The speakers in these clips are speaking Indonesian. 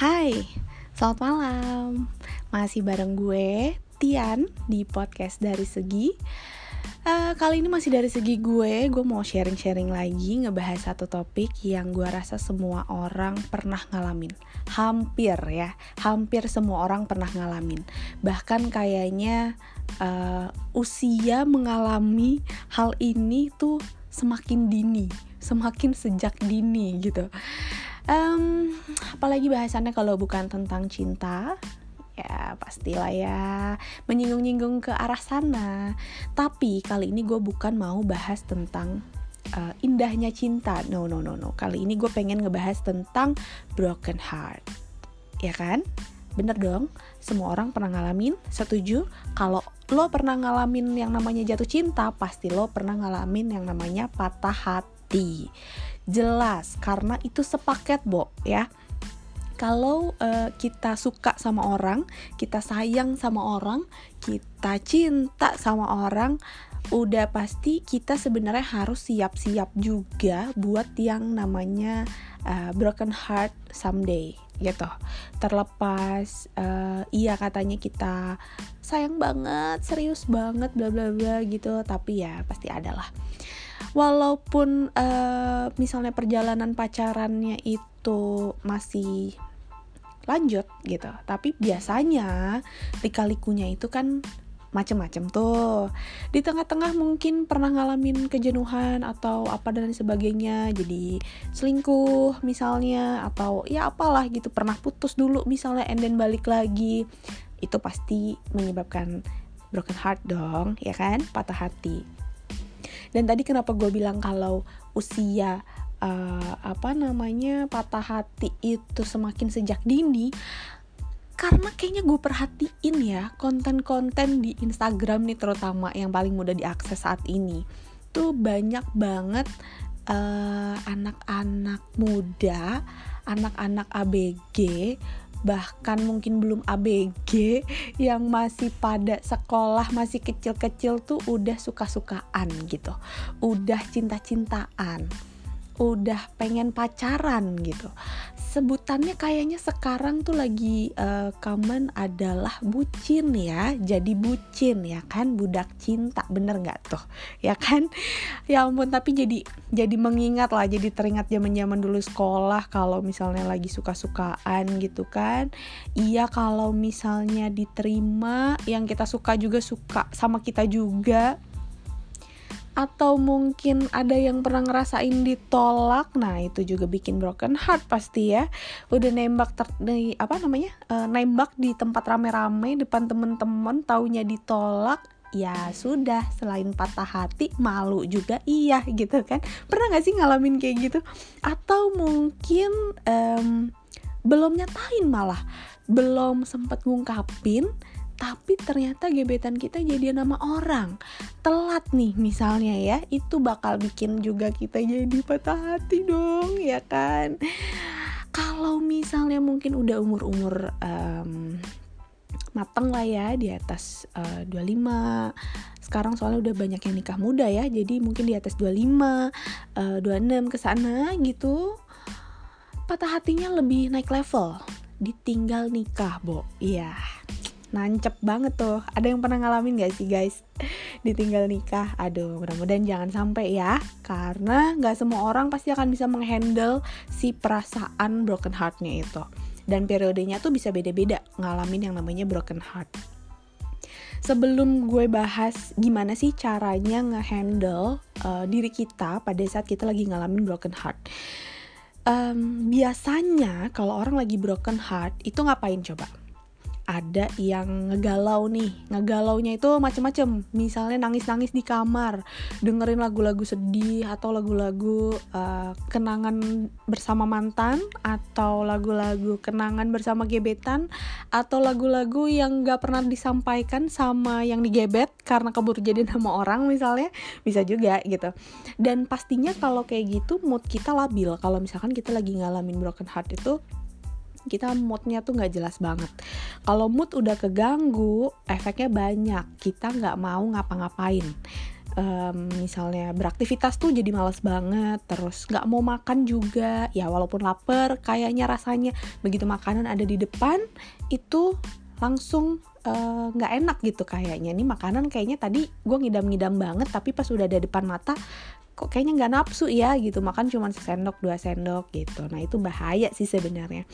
Hai, selamat malam. Masih bareng gue, Tian, di podcast dari segi. Uh, kali ini masih dari segi gue, gue mau sharing-sharing lagi ngebahas satu topik yang gue rasa semua orang pernah ngalamin. Hampir ya, hampir semua orang pernah ngalamin. Bahkan kayaknya uh, usia mengalami hal ini tuh semakin dini, semakin sejak dini gitu um, apalagi bahasannya kalau bukan tentang cinta ya pastilah ya menyinggung-nyinggung ke arah sana. Tapi kali ini gue bukan mau bahas tentang uh, indahnya cinta. No no no no. Kali ini gue pengen ngebahas tentang broken heart. Ya kan? Bener dong. Semua orang pernah ngalamin setuju? Kalau lo pernah ngalamin yang namanya jatuh cinta pasti lo pernah ngalamin yang namanya patah hati jelas karena itu sepaket Bo ya kalau uh, kita suka sama orang, kita sayang sama orang, kita cinta sama orang, udah pasti kita sebenarnya harus siap-siap juga buat yang namanya uh, broken heart someday gitu. Terlepas uh, iya katanya kita sayang banget, serius banget bla bla bla gitu, tapi ya pasti ada lah walaupun uh, misalnya perjalanan pacarannya itu masih lanjut gitu tapi biasanya lika-likunya itu kan macem-macem tuh. Di tengah-tengah mungkin pernah ngalamin kejenuhan atau apa dan sebagainya jadi selingkuh misalnya atau ya apalah gitu pernah putus dulu misalnya and then balik lagi itu pasti menyebabkan broken heart dong ya kan? Patah hati dan tadi kenapa gue bilang kalau usia uh, apa namanya patah hati itu semakin sejak dini karena kayaknya gue perhatiin ya konten-konten di Instagram nih terutama yang paling mudah diakses saat ini tuh banyak banget eh, anak-anak uh, muda, anak-anak ABG bahkan mungkin belum ABG yang masih pada sekolah masih kecil-kecil tuh udah suka-sukaan gitu. Udah cinta-cintaan udah pengen pacaran gitu. Sebutannya kayaknya sekarang tuh lagi uh, common adalah bucin ya. Jadi bucin ya kan? Budak cinta bener nggak tuh? Ya kan? Ya ampun tapi jadi jadi mengingat lah jadi teringat zaman zaman dulu sekolah kalau misalnya lagi suka sukaan gitu kan. Iya kalau misalnya diterima yang kita suka juga suka sama kita juga atau mungkin ada yang pernah ngerasain ditolak? Nah itu juga bikin broken heart pasti ya. Udah nembak ter di, apa namanya? E, nembak di tempat rame-rame depan temen-temen taunya ditolak ya sudah. Selain patah hati malu juga iya gitu kan. Pernah gak sih ngalamin kayak gitu? Atau mungkin um, belum nyatain malah. Belum sempet ngungkapin tapi ternyata gebetan kita jadi nama orang. Telat nih misalnya ya itu bakal bikin juga kita jadi patah hati dong ya kan? Kalau misalnya mungkin udah umur-umur um, mateng lah ya di atas uh, 25 sekarang soalnya udah banyak yang nikah muda ya jadi mungkin di atas 25 uh, 26 ke sana gitu patah hatinya lebih naik level ditinggal nikah bo. Iya nancep banget tuh. Ada yang pernah ngalamin gak sih guys? Ditinggal nikah. Aduh mudah-mudahan jangan sampai ya. Karena nggak semua orang pasti akan bisa menghandle si perasaan broken heartnya itu. Dan periodenya tuh bisa beda-beda ngalamin yang namanya broken heart. Sebelum gue bahas gimana sih caranya ngehandle uh, diri kita pada saat kita lagi ngalamin broken heart. Um, biasanya kalau orang lagi broken heart itu ngapain coba ada yang ngegalau nih. Ngegalaunya itu macem-macem. Misalnya nangis-nangis di kamar dengerin lagu-lagu sedih atau lagu-lagu uh, kenangan bersama mantan atau lagu-lagu kenangan bersama gebetan atau lagu-lagu yang gak pernah disampaikan sama yang digebet karena keburu jadi nama orang misalnya bisa juga gitu. Dan pastinya kalau kayak gitu mood kita labil. Kalau misalkan kita lagi ngalamin broken heart itu kita moodnya tuh nggak jelas banget. Kalau mood udah keganggu efeknya banyak. Kita nggak mau ngapa-ngapain. Um, misalnya beraktivitas tuh jadi males banget terus nggak mau makan juga. Ya walaupun lapar kayaknya rasanya begitu makanan ada di depan itu langsung eh, nggak uh, enak gitu kayaknya. Ini makanan kayaknya tadi gue ngidam-ngidam banget tapi pas udah ada depan mata kok kayaknya nggak nafsu ya gitu makan cuma sendok dua sendok gitu. Nah itu bahaya sih sebenarnya.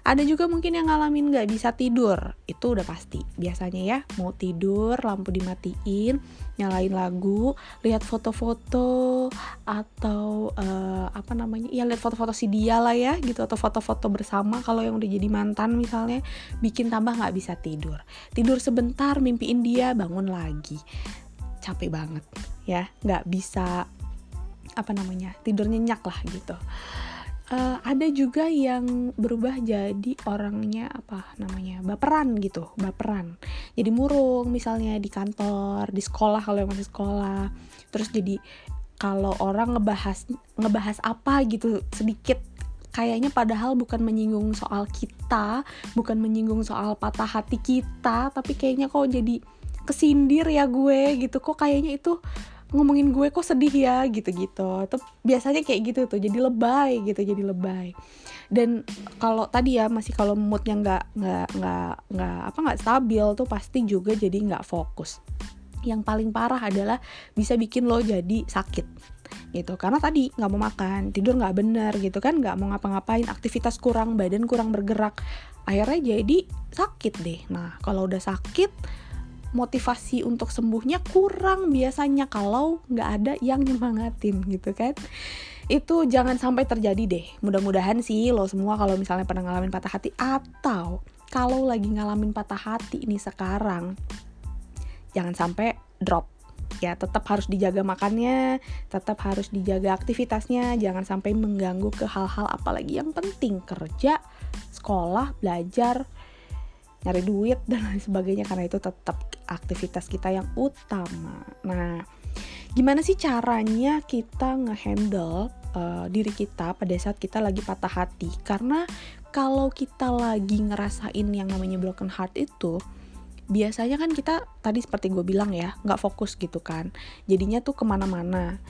Ada juga mungkin yang ngalamin nggak bisa tidur itu udah pasti. Biasanya ya mau tidur lampu dimatiin nyalain lagu lihat foto-foto atau uh, apa namanya ya lihat foto-foto si dia lah ya gitu atau foto-foto bersama kalau yang udah jadi mantan misalnya bikin tambah nggak bisa tidur. Tidur sebentar mimpiin dia bangun lagi. Capek banget ya nggak bisa apa namanya tidur nyenyak lah gitu. Uh, ada juga yang berubah jadi orangnya apa namanya baperan gitu baperan. Jadi murung misalnya di kantor di sekolah kalau yang masih sekolah. Terus jadi kalau orang ngebahas ngebahas apa gitu sedikit kayaknya padahal bukan menyinggung soal kita bukan menyinggung soal patah hati kita tapi kayaknya kok jadi kesindir ya gue gitu. Kok kayaknya itu ngomongin gue kok sedih ya? gitu-gitu. Itu biasanya kayak gitu tuh jadi lebay gitu jadi lebay. Dan kalau tadi ya masih kalau moodnya nggak nggak nggak nggak apa nggak stabil tuh pasti juga jadi nggak fokus. Yang paling parah adalah bisa bikin lo jadi sakit gitu. Karena tadi nggak mau makan tidur nggak bener gitu kan nggak mau ngapa-ngapain aktivitas kurang badan kurang bergerak akhirnya jadi sakit deh. Nah kalau udah sakit motivasi untuk sembuhnya kurang biasanya kalau nggak ada yang nyemangatin gitu kan? Itu jangan sampai terjadi deh. Mudah-mudahan sih lo semua kalau misalnya pernah ngalamin patah hati atau kalau lagi ngalamin patah hati ini sekarang jangan sampai drop. Ya tetap harus dijaga makannya tetap harus dijaga aktivitasnya jangan sampai mengganggu ke hal-hal apalagi yang penting. Kerja sekolah belajar nyari duit dan lain sebagainya karena itu tetap aktivitas kita yang utama. Nah, gimana sih caranya kita ngehandle uh, diri kita pada saat kita lagi patah hati? Karena kalau kita lagi ngerasain yang namanya broken heart itu biasanya kan kita tadi seperti gue bilang ya nggak fokus gitu kan jadinya tuh ke mana-mana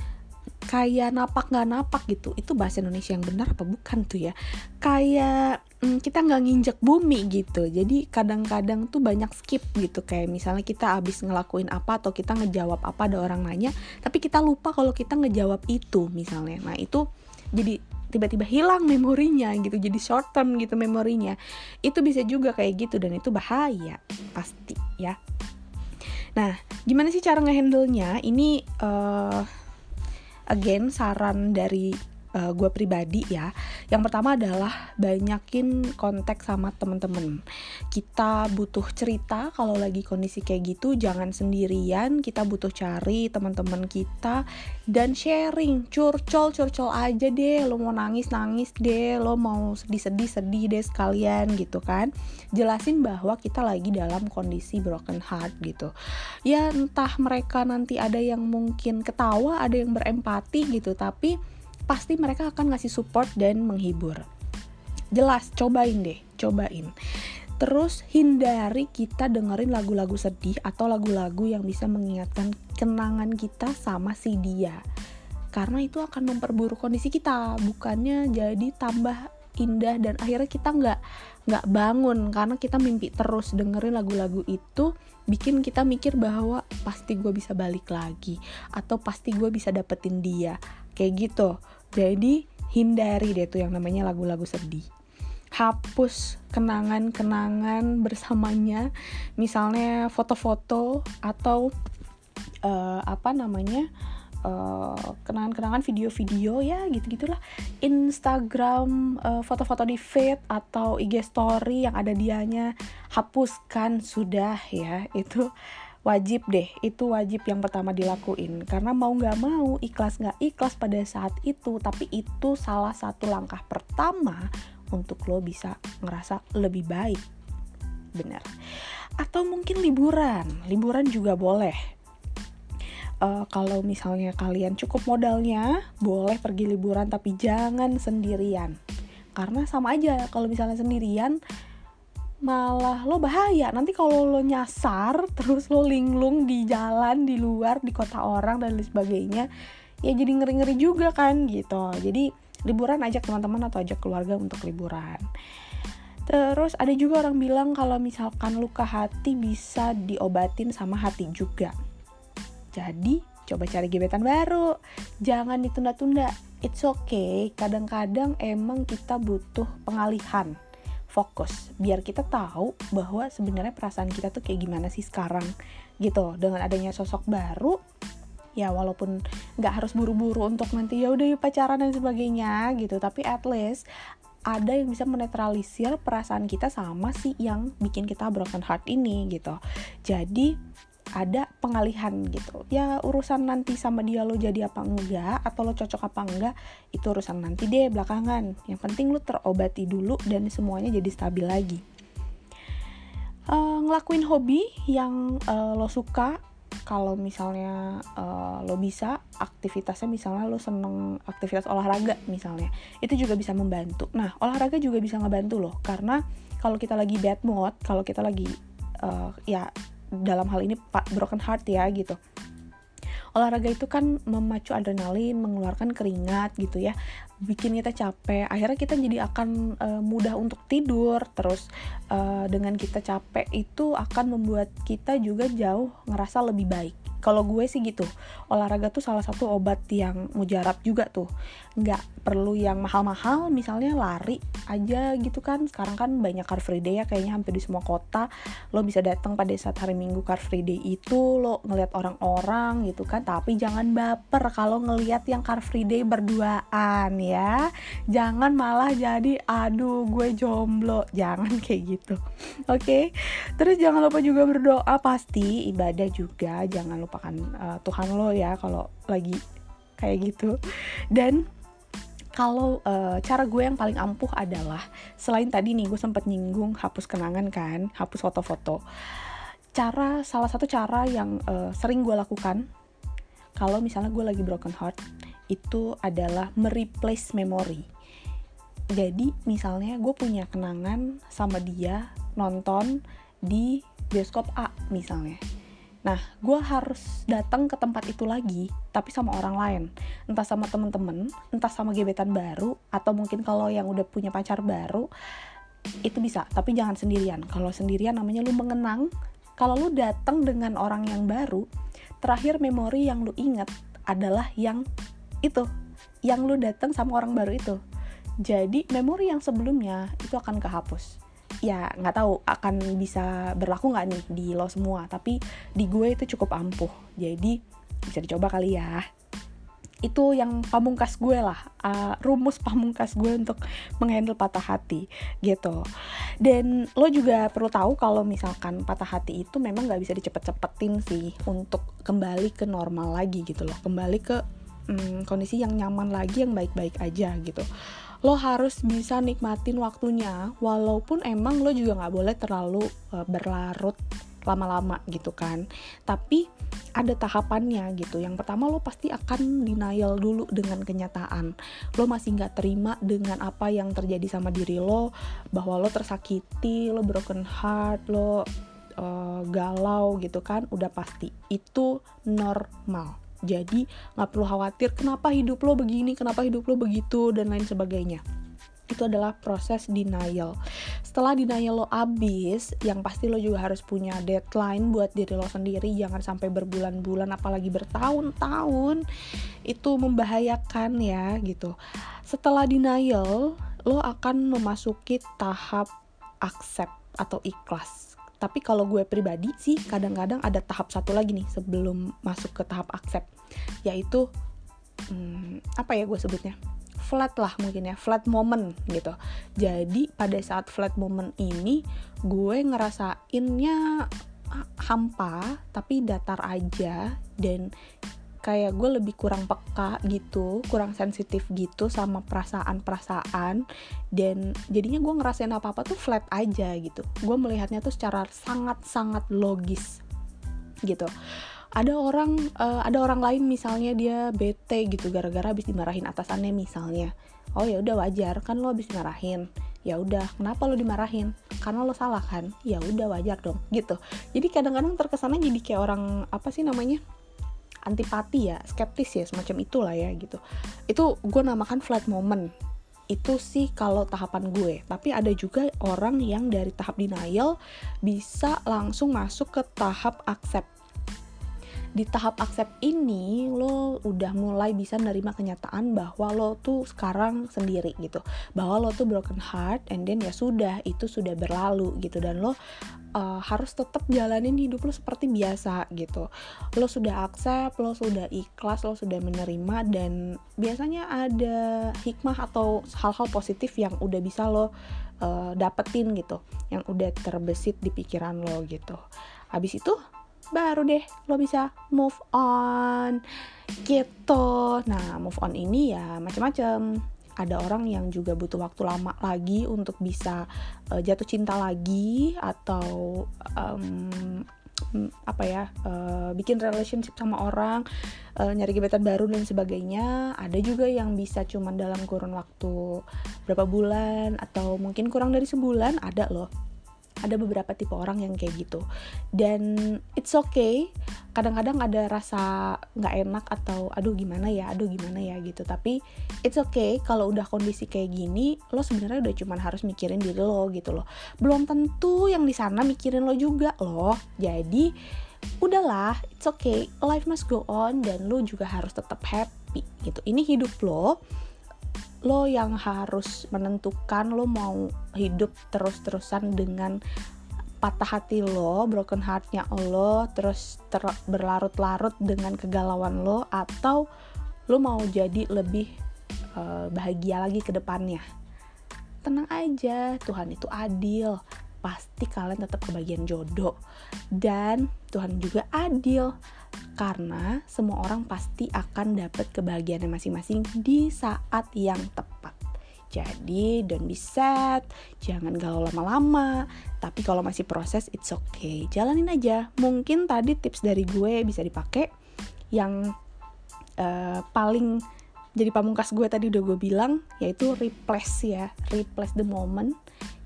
kayak napak nggak napak gitu itu bahasa Indonesia yang benar apa bukan tuh ya kayak hmm, kita nggak nginjek bumi gitu. Jadi kadang-kadang tuh banyak skip gitu. Kayak misalnya kita abis ngelakuin apa atau kita ngejawab apa ada orang nanya tapi kita lupa kalau kita ngejawab itu misalnya. Nah itu jadi tiba-tiba hilang memorinya gitu jadi short term gitu memorinya. Itu bisa juga kayak gitu dan itu bahaya pasti ya. Nah gimana sih cara ngehandle nya ini uh, again saran dari uh, eh, gue pribadi ya yang pertama adalah banyakin kontak sama temen-temen. Kita butuh cerita kalau lagi kondisi kayak gitu jangan sendirian kita butuh cari teman-teman kita dan sharing. Curcol curcol aja deh lo mau nangis nangis deh lo mau sedih sedih sedih deh sekalian gitu kan. Jelasin bahwa kita lagi dalam kondisi broken heart gitu. Ya entah mereka nanti ada yang mungkin ketawa ada yang berempati gitu tapi pasti mereka akan ngasih support dan menghibur. Jelas, cobain deh, cobain. Terus hindari kita dengerin lagu-lagu sedih atau lagu-lagu yang bisa mengingatkan kenangan kita sama si dia. Karena itu akan memperburuk kondisi kita, bukannya jadi tambah indah dan akhirnya kita nggak nggak bangun karena kita mimpi terus dengerin lagu-lagu itu bikin kita mikir bahwa pasti gue bisa balik lagi atau pasti gue bisa dapetin dia kayak gitu. Jadi hindari deh tuh yang namanya lagu-lagu sedih. Hapus kenangan-kenangan bersamanya, misalnya foto-foto atau uh, apa namanya kenangan kenangan-kenangan video-video ya gitu gitulah Instagram uh, foto-foto di feed atau IG story yang ada dianya hapuskan sudah ya itu wajib deh itu wajib yang pertama dilakuin. Karena mau nggak mau ikhlas nggak ikhlas pada saat itu. Tapi itu salah satu langkah pertama untuk lo bisa ngerasa lebih baik. Bener. Atau mungkin liburan. Liburan juga boleh. Uh, kalau misalnya kalian cukup modalnya boleh pergi liburan tapi jangan sendirian. Karena sama aja kalau misalnya sendirian malah lo bahaya. Nanti kalau lo nyasar terus lo linglung di jalan di luar di kota orang dan lain sebagainya ya jadi ngeri ngeri juga kan gitu. Jadi liburan ajak teman-teman atau ajak keluarga untuk liburan. Terus ada juga orang bilang kalau misalkan luka hati bisa diobatin sama hati juga. Jadi coba cari gebetan baru. Jangan ditunda-tunda. It's okay. Kadang-kadang emang kita butuh pengalihan fokus biar kita tahu bahwa sebenarnya perasaan kita tuh kayak gimana sih sekarang gitu. Dengan adanya sosok baru ya walaupun nggak harus buru-buru untuk nanti ya udah pacaran dan sebagainya gitu. Tapi at least ada yang bisa menetralisir perasaan kita sama si yang bikin kita broken heart ini gitu. Jadi ada pengalihan gitu. Ya urusan nanti sama dia lo jadi apa enggak atau lo cocok apa enggak itu urusan nanti deh belakangan. Yang penting lo terobati dulu dan semuanya jadi stabil lagi. Uh, ngelakuin hobi yang uh, lo suka. Kalau misalnya uh, lo bisa aktivitasnya misalnya lo seneng aktivitas olahraga misalnya itu juga bisa membantu. Nah olahraga juga bisa ngebantu loh karena kalau kita lagi bad mood kalau kita lagi uh, ya dalam hal ini broken heart ya gitu olahraga itu kan memacu adrenalin, mengeluarkan keringat gitu ya, bikin kita capek. Akhirnya kita jadi akan uh, mudah untuk tidur. Terus uh, dengan kita capek itu akan membuat kita juga jauh ngerasa lebih baik kalau gue sih gitu olahraga tuh salah satu obat yang mujarab juga tuh. Nggak perlu yang mahal-mahal misalnya lari aja gitu kan. Sekarang kan banyak car free day ya kayaknya hampir di semua kota. Lo bisa datang pada saat hari minggu car free day itu lo ngeliat orang-orang gitu kan. Tapi jangan baper kalau ngeliat yang car free day berduaan ya. Jangan malah jadi aduh gue jomblo. Jangan kayak gitu. Oke? Okay? terus jangan lupa juga berdoa. Pasti ibadah juga jangan lupa melupakan uh, Tuhan lo ya kalau lagi kayak gitu. Dan kalau uh, cara gue yang paling ampuh adalah selain tadi nih gue sempat nyinggung hapus kenangan kan hapus foto-foto. Cara salah satu cara yang uh, sering gue lakukan kalau misalnya gue lagi broken heart itu adalah mereplace memori jadi misalnya gue punya kenangan sama dia nonton di bioskop A misalnya Nah, gue harus datang ke tempat itu lagi, tapi sama orang lain. Entah sama temen-temen, entah sama gebetan baru, atau mungkin kalau yang udah punya pacar baru, itu bisa. Tapi jangan sendirian. Kalau sendirian namanya lu mengenang. Kalau lu datang dengan orang yang baru, terakhir memori yang lu inget adalah yang itu, yang lu datang sama orang baru itu. Jadi memori yang sebelumnya itu akan kehapus ya nggak tahu akan bisa berlaku nggak nih di lo semua tapi di gue itu cukup ampuh. Jadi bisa dicoba kali ya. Itu yang pamungkas gue lah uh, rumus pamungkas gue untuk menghandle patah hati gitu. Dan lo juga perlu tahu kalau misalkan patah hati itu memang nggak bisa dicepet-cepetin sih untuk kembali ke normal lagi gitu loh. Kembali ke um, kondisi yang nyaman lagi yang baik-baik aja gitu lo harus bisa nikmatin waktunya walaupun emang lo juga nggak boleh terlalu uh, berlarut lama-lama gitu kan. Tapi ada tahapannya gitu. Yang pertama lo pasti akan denial dulu dengan kenyataan. Lo masih nggak terima dengan apa yang terjadi sama diri lo bahwa lo tersakiti lo broken heart lo uh, galau gitu kan. Udah pasti. Itu normal jadi nggak perlu khawatir kenapa hidup lo begini, kenapa hidup lo begitu dan lain sebagainya itu adalah proses denial. Setelah denial lo abis, yang pasti lo juga harus punya deadline buat diri lo sendiri. Jangan sampai berbulan-bulan, apalagi bertahun-tahun. Itu membahayakan ya gitu. Setelah denial, lo akan memasuki tahap accept atau ikhlas tapi kalau gue pribadi sih kadang-kadang ada tahap satu lagi nih sebelum masuk ke tahap accept. Yaitu hmm, apa ya gue sebutnya? Flat lah mungkin ya flat moment gitu. Jadi pada saat flat moment ini gue ngerasainnya hampa tapi datar aja dan kayak gue lebih kurang peka gitu kurang sensitif gitu sama perasaan-perasaan. Dan jadinya gue ngerasain apa-apa tuh flat aja gitu. Gue melihatnya tuh secara sangat-sangat logis gitu. Ada orang uh, ada orang lain misalnya dia bete gitu gara-gara habis dimarahin atasannya misalnya. Oh ya udah wajar kan lo habis dimarahin. Ya udah kenapa lo dimarahin? Karena lo salah kan? Ya udah wajar dong gitu. Jadi kadang-kadang terkesannya jadi kayak orang apa sih namanya antipati ya skeptis ya semacam itulah ya gitu. Itu gue namakan flat moment. Itu sih kalau tahapan gue. Tapi ada juga orang yang dari tahap denial bisa langsung masuk ke tahap accept di tahap accept ini lo udah mulai bisa nerima kenyataan bahwa lo tuh sekarang sendiri gitu. Bahwa lo tuh broken heart and then ya sudah itu sudah berlalu gitu. Dan lo uh, harus tetap jalanin hidup lo seperti biasa gitu. Lo sudah accept lo sudah ikhlas lo sudah menerima dan biasanya ada hikmah atau hal-hal positif yang udah bisa lo uh, dapetin gitu. Yang udah terbesit di pikiran lo gitu. Habis itu baru deh lo bisa move on gitu. Nah move on ini ya macam-macam ada orang yang juga butuh waktu lama lagi untuk bisa uh, jatuh cinta lagi atau um, apa ya uh, bikin relationship sama orang uh, nyari gebetan baru dan sebagainya. Ada juga yang bisa cuman dalam kurun waktu berapa bulan atau mungkin kurang dari sebulan ada loh ada beberapa tipe orang yang kayak gitu. Dan it's okay kadang-kadang ada rasa nggak enak atau aduh gimana ya? Aduh gimana ya? gitu. Tapi it's okay kalau udah kondisi kayak gini lo sebenarnya udah cuman harus mikirin diri lo gitu loh. Belum tentu yang di sana mikirin lo juga loh. Jadi udahlah it's okay. Life must go on dan lo juga harus tetap happy gitu. Ini hidup lo lo yang harus menentukan lo mau hidup terus-terusan dengan patah hati lo, broken heartnya lo, terus ter berlarut-larut dengan kegalauan lo, atau lo mau jadi lebih uh, bahagia lagi ke depannya. Tenang aja, Tuhan itu adil. Pasti kalian tetap kebagian jodoh. Dan Tuhan juga adil karena semua orang pasti akan dapat kebahagiaan masing-masing di saat yang tepat. Jadi don't be sad, jangan galau lama-lama. Tapi kalau masih proses, it's okay. Jalanin aja. Mungkin tadi tips dari gue bisa dipakai. Yang uh, paling jadi pamungkas gue tadi udah gue bilang, yaitu replace ya, replace the moment.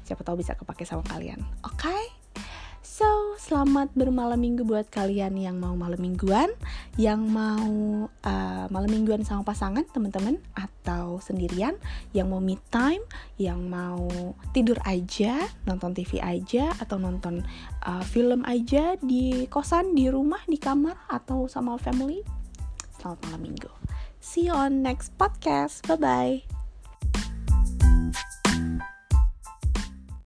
Siapa tahu bisa kepake sama kalian. Oke? Okay? So, selamat bermalam minggu buat kalian yang mau malam mingguan, yang mau uh, malam mingguan sama pasangan, teman-teman, atau sendirian, yang mau me time, yang mau tidur aja, nonton TV aja, atau nonton uh, film aja di kosan, di rumah, di kamar, atau sama family. Selamat malam minggu. See you on next podcast. Bye bye.